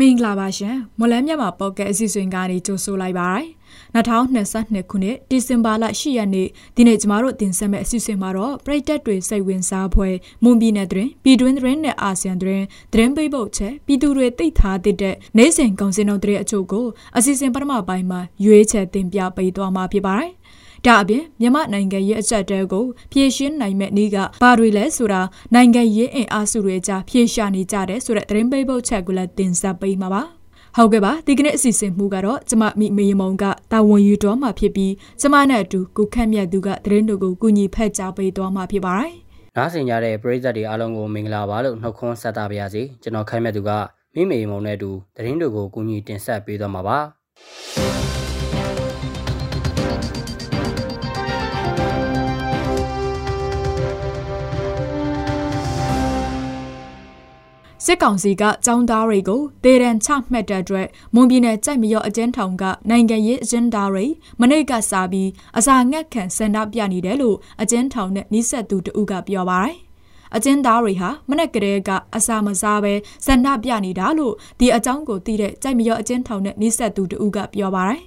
မင်္ဂလာပါရှင်မလန်းမြတ်မှာပေါ့ကက်အစီအစဉ်ကနေကြိုဆိုလိုက်ပါရစေ2022ခုနှစ်ဒီဇင်ဘာလ10ရက်နေ့ဒီနေ့ကျမတို့တင်ဆက်မယ့်အစီအစဉ်မှာတော့ပြည်သက်တွေစိတ်ဝင်စားဖွယ်မွန်ပြည်နယ်တွင်ပြည်တွင်းသတင်းနဲ့အာဆီယံတွင်သတင်းပိတ်ပုတ်ချက်ပြည်သူတွေသိထားတဲ့နိုင်စဉ်ကောင်စင်တော်တဲ့အချို့ကိုအစီအစဉ်ပထမပိုင်းမှာရွေးချယ်တင်ပြပေးသွားမှာဖြစ်ပါတယ် ဒါအပြင်မြန်မာနိုင်ငံရဲ့အချက်တဲကိုဖြည့်ရှင်းနိုင်မဲ့နည်းကဘာတွေလဲဆိုတာနိုင်ငံရေးအင်အားစုတွေကြားဖြည့်ရှာနေကြတယ်ဆိုတဲ့သတင်းပေးပုတ်ချက်ကိုလည်းတင်ဆက်ပေးမှာပါဟုတ်ကဲ့ပါဒီကနေ့အစီအစဉ်မှုကတော့ကျမမိမေမုံကတာဝန်ယူတော်မှာဖြစ်ပြီးကျမနဲ့အတူကိုခန့်မြတ်သူကသတင်းတို့ကိုကူညီဖက်ကြားပေးသွားမှာဖြစ်ပါတယ်နားဆင်ကြတဲ့ပရိသတ်တွေအားလုံးကိုမင်္ဂလာပါလို့နှုတ်ခွန်းဆက်တာပါရစေကျွန်တော်ခန့်မြတ်သူကမိမေမုံနဲ့အတူသတင်းတို့ကိုကူညီတင်ဆက်ပေးသွားမှာပါ စစ်ကောင်စီကចောင်းသားတွေကိုဒေရန်ချမှတ်တဲ့အတွက်မွန်ပြည်နယ်ကြိုက်မရောအကျဉ်းထောင်ကနိုင်ငံရေးအကျဉ်းသားတွေမနေ့ကစားပြီးအစာငတ်ခံဆန္ဒပြနေတယ်လို့အကျဉ်းထောင်နဲ့နှိဆက်သူတဦးကပြောပါတယ်အကျဉ်းသားတွေဟာမနက်ကလေးကအစာမစားပဲဆန္ဒပြနေတာလို့ဒီအကြောင်းကိုသိတဲ့ကြိုက်မရောအကျဉ်းထောင်နဲ့နှိဆက်သူတဦးကပြောပါတယ်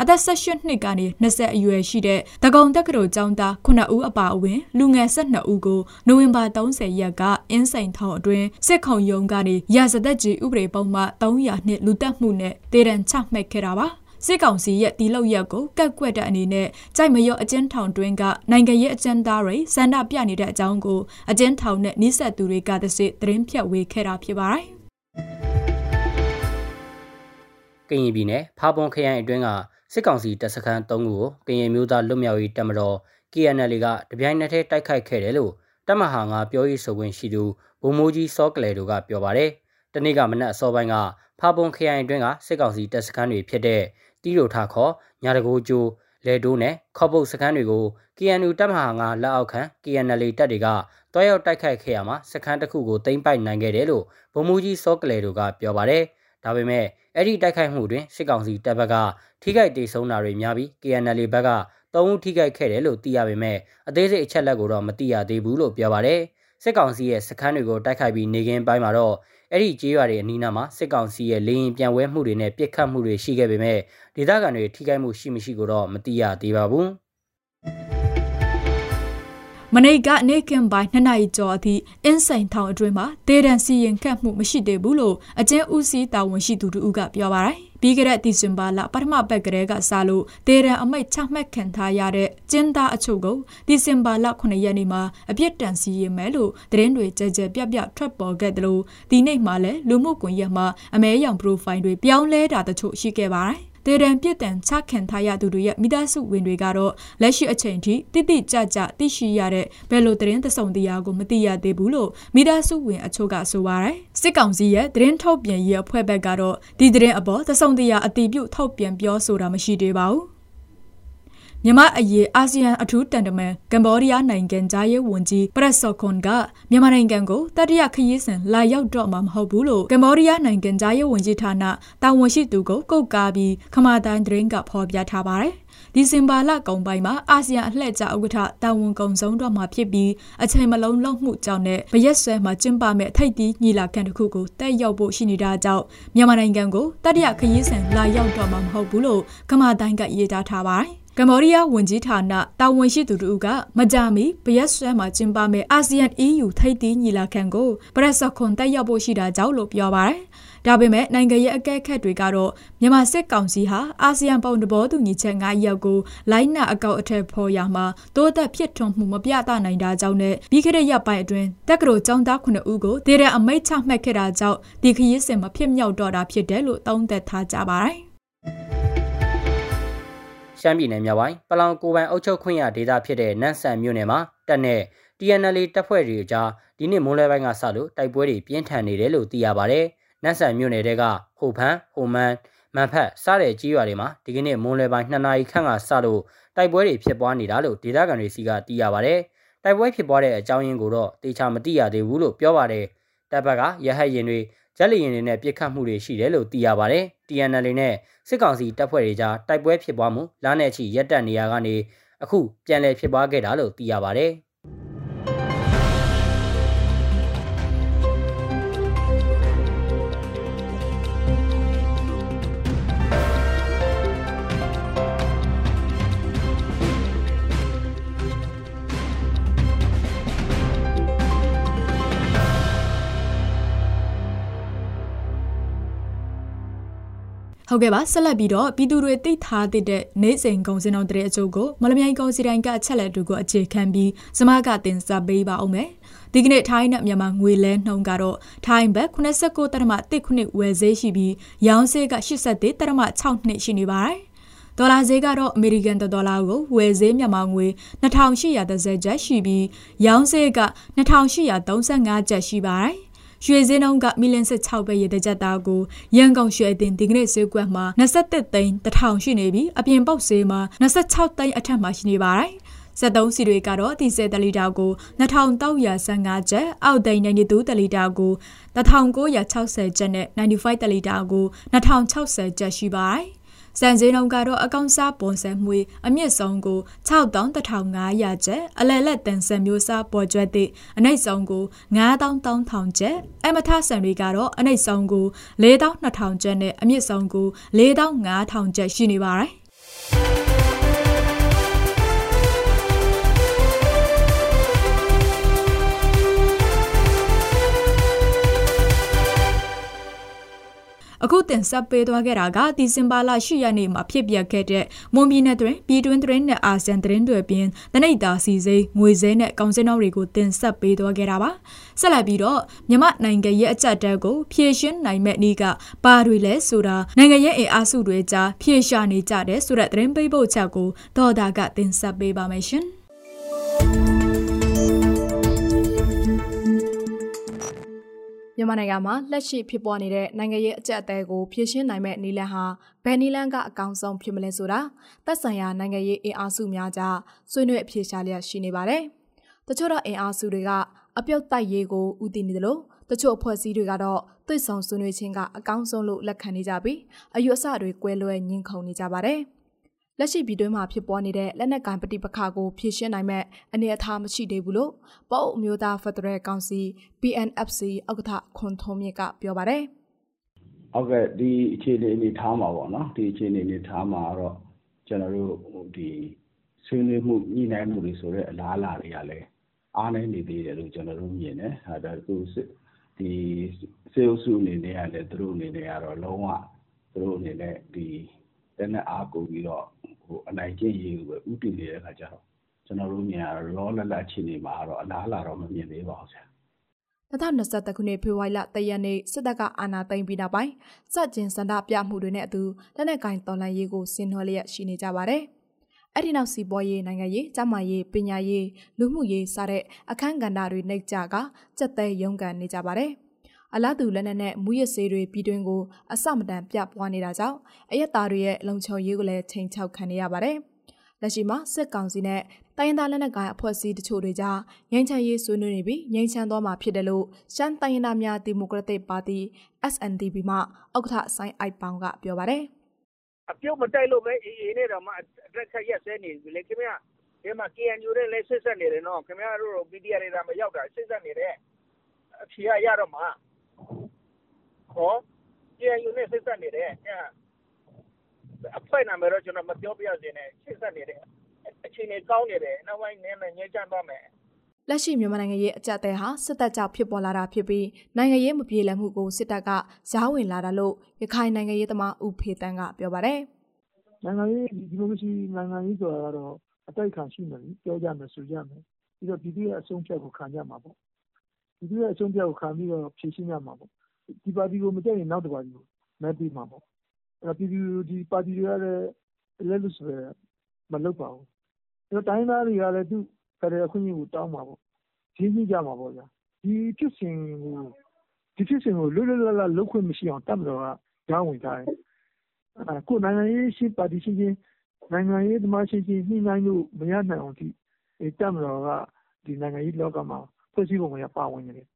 အသက်18နှစ်ကနေ20အရွယ်ရှိတဲ့တကုံတက္ကသိုလ်ကျောင်းသား9ဦးအပါအဝင်လူငယ်12ဦးကိုနိုဝင်ဘာ30ရက်ကအင်းစိန်ထောင်အတွင်းစစ်ခုံရုံးကနေရာဇသက်ကြီးဥပဒေပုံမှ300နှစ်လူတက်မှုနဲ့တေရန်ချမှတ်ခဲ့တာပါစစ်ကောင်စီရဲ့ဒီလောက်ရက်ကိုကက်ကွက်တဲ့အနေနဲ့ကြိုက်မရောအကျဉ်းထောင်တွင်းကနိုင်ငံရေးအကျဉ်းသားတွေစန္ဒပြနေတဲ့အကြောင်းကိုအကျဉ်းထောင်နဲ့နှိစက်သူတွေကတစစ်သတင်းဖြတ်ဝေခဲ့တာဖြစ်ပါတယ်။ကရင်ပြည်နယ်ဖာပွန်ခရိုင်အတွင်းက စစ်ကောင်စီတပ်စခန်း၃ခုကိုကရင်မျိုးသားလွတ်မြောက်ရေးတပ်မတော် KNL ကတပြိုင်နက်တည်းတိုက်ခိုက်ခဲ့တယ်လို့တပ်မဟာငါပြောရေးဆိုခွင့်ရှိသူဗိုလ်မှူးကြီးစောကလေတို့ကပြောပါတယ်။တနေ့ကမနက်အစောပိုင်းကဖာပွန်ခရိုင်အတွင်းကစစ်ကောင်စီတပ်စခန်းတွေဖြစ်တဲ့တီးရိုထခေါ်ညာတကိုကျိုးလေတိုးနဲ့ခေါပုတ်စခန်းတွေကို KNU တပ်မဟာငါလက်အောက်ခံ KNL တပ်တွေကတွားရောက်တိုက်ခိုက်ခဲ့ရမှာစခန်းတစ်ခုကိုသိမ်းပိုက်နိုင်ခဲ့တယ်လို့ဗိုလ်မှူးကြီးစောကလေတို့ကပြောပါတယ်။ ဒါပေမဲ့အဲ့ဒီတိုက်ခိုက်မှုတွင်စစ်ကောင်စီတပ်ဘက်ကထိခိုက်ဒေဆုံးတာတွေများပြီး KNL ဘက်က၃ဦးထိခိုက်ခဲ့တယ်လို့သိရပေမဲ့အသေးစိတ်အချက်လက်ကိုတော့မသိရသေးဘူးလို့ပြောပါတယ်စစ်ကောင်စီရဲ့စခန်းတွေကိုတိုက်ခိုက်ပြီးနေကင်းပိုင်းမှာတော့အဲ့ဒီကြေးရွာတွေအနီးနားမှာစစ်ကောင်စီရဲ့လေရင်ပြန်ဝဲမှုတွေနဲ့ပစ်ခတ်မှုတွေရှိခဲ့ပေမဲ့ဒေသခံတွေထိခိုက်မှုရှိမရှိကိုတော့မသိရသေးပါဘူး မနေ့ကနေကင်ပိုင်းနှစ်နာရီကျော်အထိအင်းစိန်ထောင်အတွင်းမှာဒေဒန်စီရင်ခတ်မှုမရှိသေးဘူးလို့အကျဉ်းဦးစီးတာဝန်ရှိသူတို့ကပြောပါတယ်။ပြီးခဲ့တဲ့ဒီဇင်ဘာလပထမပတ်ကလေးကစလို့ဒေဒန်အမိတ်ချမှတ်ခံထားရတဲ့ကျင်းသားအချို့ကိုဒီဇင်ဘာလ9ရက်နေ့မှာအပြစ်ဒဏ်စီရင်မယ်လို့သတင်းတွေကြကြပြပြထွက်ပေါ်ခဲ့တယ်လို့ဒီနေ့မှလည်းလူမှုကွန်ရက်မှာအမဲရောင် profile တွေပြောင်းလဲတာတချို့ရှိခဲ့ပါတယ်။ ဒေရန်ပြစ်ဒဏ်ချခံထားရသူတွေရဲ့မိသားစုဝင်တွေကတော့လက်ရှိအချိန်ထိတိတိကျကျသိရှိရတဲ့ဘယ်လိုသတင်းသစုံတရားကိုမသိရသေးဘူးလို့မိသားစုဝင်အချို့ကဆိုပါတယ်စစ်ကောင်စီရဲ့သတင်းထုတ်ပြန်ရေးအဖွဲ့ဘက်ကတော့ဒီသတင်းအပေါ်သစုံတရားအတိပြုထုတ်ပြန်ပြောဆိုတာမရှိသေးပါဘူး မြန်မာအရေးအာဆီယံအထူးတန်တမန်ကမ္ဘောဒီးယားနိုင်ငံသားရေးဝန်ကြီးပရက်ဆော့ခွန်ကမြန်မာနိုင်ငံကိုတတိယခရီးစဉ်လာရောက်တော့မှာမဟုတ်ဘူးလို့ကမ္ဘောဒီးယားနိုင်ငံသားရေးဝန်ကြီးဌာနတာဝန်ရှိသူကိုကုတ်ကားပြီးခမာတိုင်းသတင်းကဖော်ပြထားပါတယ်။ဒီဇင်ဘာလကုန်ပိုင်းမှာအာဆီယံအလှည့်ကျဥက္ကဋ္ဌတာဝန်ကုန်ဆုံးတော့မှာဖြစ်ပြီးအချိန်မလုံးလုံးမှုကြောင့်နဲ့ဗရက်ဆွဲမှာကျင်းပမဲ့ထိပ်သီးညီလာခံတစ်ခုကိုတက်ရောက်ဖို့ရှိနေတာကြောင့်မြန်မာနိုင်ငံကိုတတိယခရီးစဉ်လာရောက်တော့မှာမဟုတ်ဘူးလို့ခမာတိုင်းကရေးသားထားပါတယ်။ ကမ္ဘောဒီးယားဝန်ကြီးဌာနတာဝန်ရှိသူတို့ကမကြမီဗယက်ဆွဲမှာကျင်းပမဲ့အာဆီယံ EU ထိပ်သီးညီလာခံကိုပရက်စခွန်တက်ရောက်ဖို့ရှိတာကြောင့်လို့ပြောပါတယ်။ဒါပေမဲ့နိုင်ငံရဲ့အကဲခတ်တွေကတော့မြန်မာစစ်ကောင်စီဟာအာဆီယံပုံတဘောတူညီချက်9ရပ်ကိုလိုင်းနာအကောက်အထက်ဖော်ရမှာတိုးတက်ဖြစ်ထွန်းမှုမပြသနိုင်တာကြောင့်နဲ့ပြီးခဲ့တဲ့ရက်ပိုင်းအတွင်းတက္ကသိုလ်ကျောင်းသား9ဦးကိုဒေရန်အမိတ်ချမှတ်ခဲ့တာကြောင့်ဒီခရီးစဉ်မဖြစ်မြောက်တော့တာဖြစ်တယ်လို့သုံးသပ်ထားကြပါတယ်။ ရှမ်းပြည်နယ်မြောက်ပိုင်းပလောင်ကိုပိုင်အုပ်ချုပ်ခွင့်ရဒေသဖြစ်တဲ့နန့်ဆန်မြို့နယ်မှာတပ်နဲ့ TNL တပ်ဖွဲ့တွေအကြားဒီနေ့မိုးလဲပိုင်းကစလို့တိုက်ပွဲတွေပြင်းထန်နေတယ်လို့သိရပါဗျ။နန့်ဆန်မြို့နယ်တဲကဟိုဖန်ဟိုမန်မန်ဖက်စတဲ့ကြီးရွာတွေမှာဒီကနေ့မိုးလဲပိုင်း2နာရီခန့်ကစလို့တိုက်ပွဲတွေဖြစ်ပွားနေတာလို့ဒေသခံတွေစီကသိရပါဗျ။တိုက်ပွဲဖြစ်ပွားတဲ့အကြောင်းရင်းကိုတော့တေချာမသိရသေးဘူးလို့ပြောပါတယ်။တပ်ဘက်ကရဟတ်ရင်တွေ ဂျက်လီရင်တွေနဲ့ပြစ်ခတ်မှုတွေရှိတယ်လို့သိရပါတယ်။ TNL နဲ့စစ်ကောင်စီတပ်ဖွဲ့တွေကြားတိုက်ပွဲဖြစ်ပွားမှုလမ်းနဲ့ချီရက်တက်နေရကနေအခုပြန်လည်ဖြစ်ပွားခဲ့တာလို့သိရပါတယ်။ ဟုတ်ကဲ့ပါဆက်လက်ပြီးတော့ပြည်သူတွေသိထားတဲ့နေစဉ်ကုန်စင်တော်တဲ့အကျိုးကိုမလမြိုင်ကောင်စီတိုင်းကအချက်လက်တို့ကိုအခြေခံပြီးစမကတင်ဆက်ပေးပါအောင်မယ်ဒီကနေ့ထိုင်းနဲ့မြန်မာငွေလဲနှုန်းကတော့ထိုင်းဘတ်89တရမ1ခုဝယ်ဈေးရှိပြီးရောင်းဈေးက83တရမ6နှစ်ရှိနေပါတယ်ဒေါ်လာဈေးကတော့အမေရိကန်ဒေါ်လာကိုဝယ်ဈေးမြန်မာငွေ2830ကျပ်ရှိပြီးရောင်းဈေးက2835ကျပ်ရှိပါတယ် ရွှေစင်းနှုန်းကမီလီယံ16ပဲရေတကြက်သားကိုရန်ကုန်ရွှေအသင်းဒီကနေ့ဈေးကွက်မှာ21သိန်း1000ရှိနေပြီးအပြင်ပေါက်ဈေးမှာ26သိန်းအထက်မှာရှိနေပါတယ်။73စီတွေကတော့ဒီဇယ်တလီတာကို2315ကျပ်အောက်သိန်း92တလီတာကို1960ကျပ်နဲ့95တလီတာကို2060ကျပ်ရှိပါတယ်။ စံစင်းလုံးကတော့အကောင့်စားပေါ်ဆက်မှုအမြင့်ဆုံးကို61,500ကျပ်အလယ်လက်တန်ဆန်မျိုးစားပေါ်ကျွဲသည့်အနှိမ့်ဆုံးကို9,000ကျပ်အမထဆန်တွေကတော့အနှိမ့်ဆုံးကို4,200ကျပ်နဲ့အမြင့်ဆုံးကို4,500ကျပ်ရှိနေပါတယ် အခုတင်ဆက်ပေးသွားခဲ့တာကဒီဇင်ဘာလ10ရက်နေ့မှာဖြစ်ပျက်ခဲ့တဲ့မွန်ပြည်နယ်တွင်ပြည်တွင်းသတင်းနဲ့အာဆီယံသတင်းတွေပြင်တနိဒာစီစိငွေစဲနဲ့ကောင်စင်းတော်တွေကိုတင်ဆက်ပေးသွားခဲ့တာပါဆက်လက်ပြီးတော့မြမနိုင်ငံရဲ့အကြက်တဲကိုဖြည့်ရှင်းနိုင်မဲ့နေ့ကဘာတွေလဲဆိုတာနိုင်ငံရဲ့အင်အားစုတွေကြားဖြည့်ရှာနေကြတဲ့ဆိုတဲ့သတင်းပေးပို့ချက်ကိုဒေါ်တာကတင်ဆက်ပေးပါမယ်ရှင် မြန်မာနိုင်ငံမှာလက်ရှိဖြစ်ပေါ်နေတဲ့နိုင်ငံရေးအကြက်အသေးကိုဖြေရှင်းနိုင်မဲ့နီလန်ဟာဘယ်နီလန်ကအကောင်းဆုံးဖြစ်မလဲဆိုတာသက်ဆိုင်ရာနိုင်ငံရေးအင်အားစုများကြားဆွေးနွေးအဖြေရှာလျက်ရှိနေပါတယ်။တချို့တော့အင်အားစုတွေကအပြုတ်တိုက်ရေးကိုဦးတည်နေတယ်လို့တချို့အဖွဲ့အစည်းတွေကတော့သွေးဆောင်ဆွေးနွေးခြင်းကအကောင်းဆုံးလို့လက်ခံနေကြပြီးအယူအဆတွေကွဲလွဲညှင်းခုန်နေကြပါတယ်။ လက်ရှိပြည်တွင်းမှာဖြစ်ပေါ်နေတဲ့လက်နက်ကိုင်ပဋိပက္ခကိုဖြေရှင်းနိုင်မဲ့အနေအထားမရှိသေးဘူးလို့ပေါ့အမျိုးသားဖက်ဒရယ်ကောင်စီ PNFC ဥက္ကဋ္ဌခွန်ထုံးမြင့်ကပြောပါတယ်။ဟုတ်ကဲ့ဒီအခြေအနေအနေထားမှာပေါ့နော်ဒီအခြေအနေအနေထားမှာတော့ကျွန်တော်တို့ဒီဆွေးနွေးမှုညှိနှိုင်းမှုတွေဆိုတဲ့အလားအလာတွေကလည်းအားနည်းနေသေးတယ်လို့ကျွန်တော်တို့မြင်တယ်။အဲဒါကဒီစေအုပ်စုအနေနဲ့ကလည်းသူတို့အနေနဲ့ကတော့လုံးဝသူတို့အနေနဲ့ဒီ လက်နက်အားကိုပြီးတော့ဟိုအနိုင်ကျင့်ရေးကိုပဲဥတည်နေတဲ့အခါကျတော့ကျွန်တော်တို့မြင်ရတော့လောလလအခြေအနေမှာတော့အလားအလာတော့မမြင်သေးပါဘူးဆရာ2021ခုနှစ်ဖေဖော်ဝါရီလ3ရက်နေ့စစ်တပ်ကအာဏာသိမ်းပြီးနောက်ပိုင်းစက်ကျင်စန္ဒပြမှုတွေနဲ့အတူလက်နက်ကင်တော်လှန်ရေးကိုဆင်နွှဲလျက်ရှိနေကြပါတယ်။အဲ့ဒီနောက်စီပွားရေးနိုင်ငံရေးကျန်းမာရေးပညာရေးလူမှုရေးစတဲ့အခန်းကဏ္ဍတွေနှိပ်ကြကစက်သေးရုန်းကန်နေကြပါတယ်။ အလားတူလက်နက်နဲ့မူရစေးတွေပြည်တွင်းကိုအစမတန်ပြပွားနေတာကြောင့်အရက်သားတွေရဲ့လုံခြုံရေးကိုလည်းချိန်ချောက်ခံနေရပါတယ်။လက်ရှိမှာစစ်ကောင်စီနဲ့တိုင်းရင်းသားလက်နက်ကိုင်အဖွဲ့အစည်းတချို့တွေကြားငြိမ်းချမ်းရေးဆွေးနွေးနေပြီးငြိမ်းချမ်းသွားမှာဖြစ်တယ်လို့ရှမ်းတိုင်းရင်းသားများဒီမိုကရက်တစ်ပါတီ SNDP မှဥက္ကဋ္ဌဆိုင်အိုက်ပောင်ကပြောပါတယ်။အပြုတ်မတိုက်လို့ပဲအေးအေးနဲ့တော့မှအတက်ခက်ရက်စဲနေပြီလေခင်ဗျာဒီမှာ KNU နဲ့လည်းဆက်ဆက်နေတယ်နော်ခင်ဗျားတို့ PDR တွေကမရောက်တာဆက်ဆက်နေတယ်အဖြေရတော့မှာ ဟော KNU နဲ့ဆက်ဆက်နေတယ်အဖွဲ့နာမည်တော့ကျွန်တော်မပြောပြစေနဲ့ဆက်ဆက်နေတယ်အခြေအနေကောင်းနေတယ်နောက်ပိုင်းနည်းနည်းညှိကြသွားမယ်လက်ရှိမြန်မာနိုင်ငံရဲ့အကြက်တဲဟာစစ်တပ်ကြောင့်ဖြစ်ပေါ်လာတာဖြစ်ပြီးနိုင်ငံရေးမပြေလည်မှုကိုစစ်တပ်ကကြားဝင်လာတာလို့ရခိုင်နိုင်ငံရေးသမားဦးဖေတန်းကပြောပါတယ်။နိုင်ငံရေးဒီလိုမရှိနိုင်ငံရေးဆိုတာကတော့အတိုက်ခံရှိမယ်ပြောကြမယ်ဆိုကြမယ်ပြီးတော့ပြည်သူရဲ့အဆုံးဖြတ်ကိုခံကြမှာပေါ့ပြည်သူရဲ့အဆုံးဖြတ်ကိုခံပြီးတော့ဖြေရှင်းကြမှာပေါ့ ဒီပါတီကိုမကြိုက်ရင်နောက်တပါတီကိုမဲပေးမှာပေါ့အဲ့တော့ပြည်သူဒီပါတီတွေကလည်းလက်လွတ်ဆွဲမလုပ်ပါဘူးအဲ့တော့တိုင်းသားတွေကလည်းသူဖက်ဒရယ်အခွင့်အရေးကိုတောင်းမှာပေါ့ရင်းနှီးကြမှာပေါ့ဗျာဒီဖြစ်စဉ်ကိုဒီဖြစ်စဉ်ကိုလွတ်လွတ်လပ်လပ်လုပ်ခွင့်မရှိအောင်တတ်မတော်ကကြောင်းဝင်ထားတယ်အဲကိုနိုင်ငံရေးရှိပါတီရှိချင်းနိုင်ငံရေးသမားရှိချင်းညှိနှိုင်းလို့မရနိုင်အောင်ဒီတတ်မတော်ကဒီနိုင်ငံရေးလောကမှာဖွဲ့စည်းပုံကပါဝင်နေတယ်။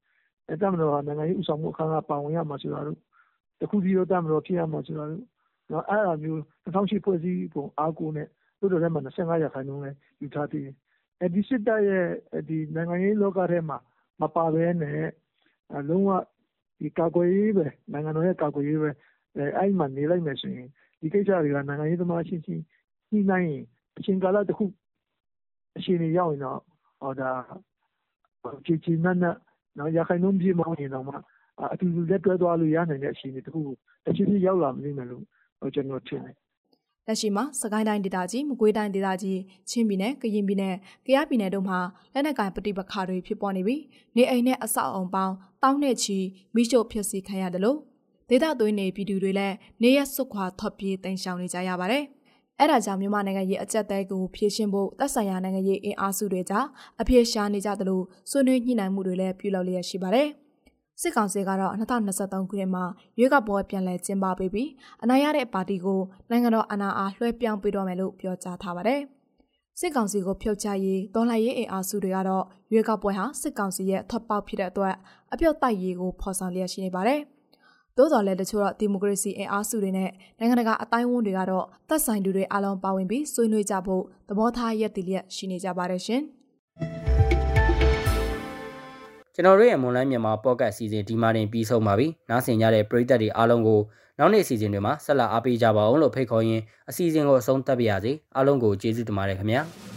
တပ်မတော်ကနိုင်ငံရေးဦးဆောင်မှုအခန်းကဏ္ဍ ပါဝင်ရမယ်ဆိုတာတို့ တခုတည်းသော တပ်မတော်ဖြစ်ရမယ်ဆိုတာတို့ အဲဒါမျိုး ၂၀၀၈ ဖွဲ့စည်းပုံအားကိုးနဲ့ လွှတ်တော်ထဲမှာ ၂၅ ရာခိုင်နှုန်းလည်း ယူထားသေးတယ်။ဒီစစ်တပ်ရဲ့ နိုင်ငံရေးလောကထဲမှာ မပါဘဲနဲ့ လုံးဝ ကာကွယ်ရေးပဲ နိုင်ငံတော်ရဲ့ ကာကွယ်ရေးပဲ အဲဒီမှာ နေလိုက်မယ်ဆိုရင် ဒီကိစ္စတွေက နိုင်ငံရေးသမားအချင်းချင်း ညှိနှိုင်းရင် အချိန်ကာလတခု အခြေအနေရောက်ရင်တော့ဒါကျေကျေနပ်နပ် ရာခိုင်နှုန်းပြည့်မဟုတ်ရင်တောင်မှအတူတူလက်တွဲသွားလို့ရနိုင်တဲ့အခြေအနေတခုကိုတဖြည်းဖြည်းရောက်လာလိမ့်မယ်လို့ကျွန်တော်ထင်တယ်လက်ရှိမှာစကိုင်းတိုင်းဒေသကြီးမကွေးတိုင်းဒေသကြီးချင်းပြည်နယ်ကရင်ပြည်နယ်ကယားပြည်နယ်တို့မှာလက်နက်ကိုင်ပဋိပက္ခတွေဖြစ်ပေါ်နေပြီးနေအိမ်နဲ့အဆောက်အုံပေါင်းတောင်းနဲ့ချီမိရှို့ဖျက်ဆီးခံရတယ်လို့ဒေသသွင်းနေပြည်သူတွေလည်းနေရစွခွာထွက်ပြေးတိမ်းရှောင်နေကြရပါတယ်။ အဲဒါကြောင့်မြန်မာနိုင်ငံရဲ့အကြက်တဲကိုဖြည့်ရှင်းဖို့သက်ဆိုင်ရာနိုင်ငံရေးအင်အားစုတွေကြားအပြေရှားနေကြသလိုဆွေးနွေးညှိနှိုင်းမှုတွေလည်းပြုလုပ်လျက်ရှိပါတယ်။စစ်ကောင်စီကတော့2023ခုနှစ်မှာရွေးကောက်ပွဲပြန်လည်ကျင်းပပေးပြီးအနိုင်ရတဲ့ပါတီကိုနိုင်ငံတော်အာဏာအားလွှဲပြောင်းပေးတော့မယ်လို့ပြောကြားထားပါတယ်။စစ်ကောင်စီကိုဖျောက်ချရေးတော်လှန်ရေးအင်အားစုတွေကတော့ရွေးကောက်ပွဲဟာစစ်ကောင်စီရဲ့ထွက်ပေါက်ဖြစ်တဲ့အတွက်အပြော့တိုက်ရေးကိုဖော်ဆောင်လျက်ရှိနေပါတယ်။ သို့တော်လည်းတချို့တော့ဒီမိုကရေစီအင်အားစုတွေနဲ့နိုင်ငံတကာအတိုင်းအဝန်တွေကတော့သက်ဆိုင်သူတွေအလုံးပါဝင်ပြီးဆွေးနွေးကြဖို့သဘောထားရက်တည်လျက်ရှိနေကြပါတယ်ရှင်။ကျွန်တော်တို့ရဲ့မွန်လိုင်းမြန်မာပေါ့ကတ်အစီအစဉ်ဒီမှာတင်ပြီးဆုံးပါပြီ။နားဆင်ကြတဲ့ပရိသတ်တွေအားလုံးကိုနောက်နေ့အစီအစဉ်တွေမှာဆက်လက်အားပေးကြပါအောင်လို့ဖိတ်ခေါ်ရင်းအစီအစဉ်ကိုအဆုံးသတ်ပါရစေ။အားလုံးကိုကျေးဇူးတင်ပါတယ်ခင်ဗျာ။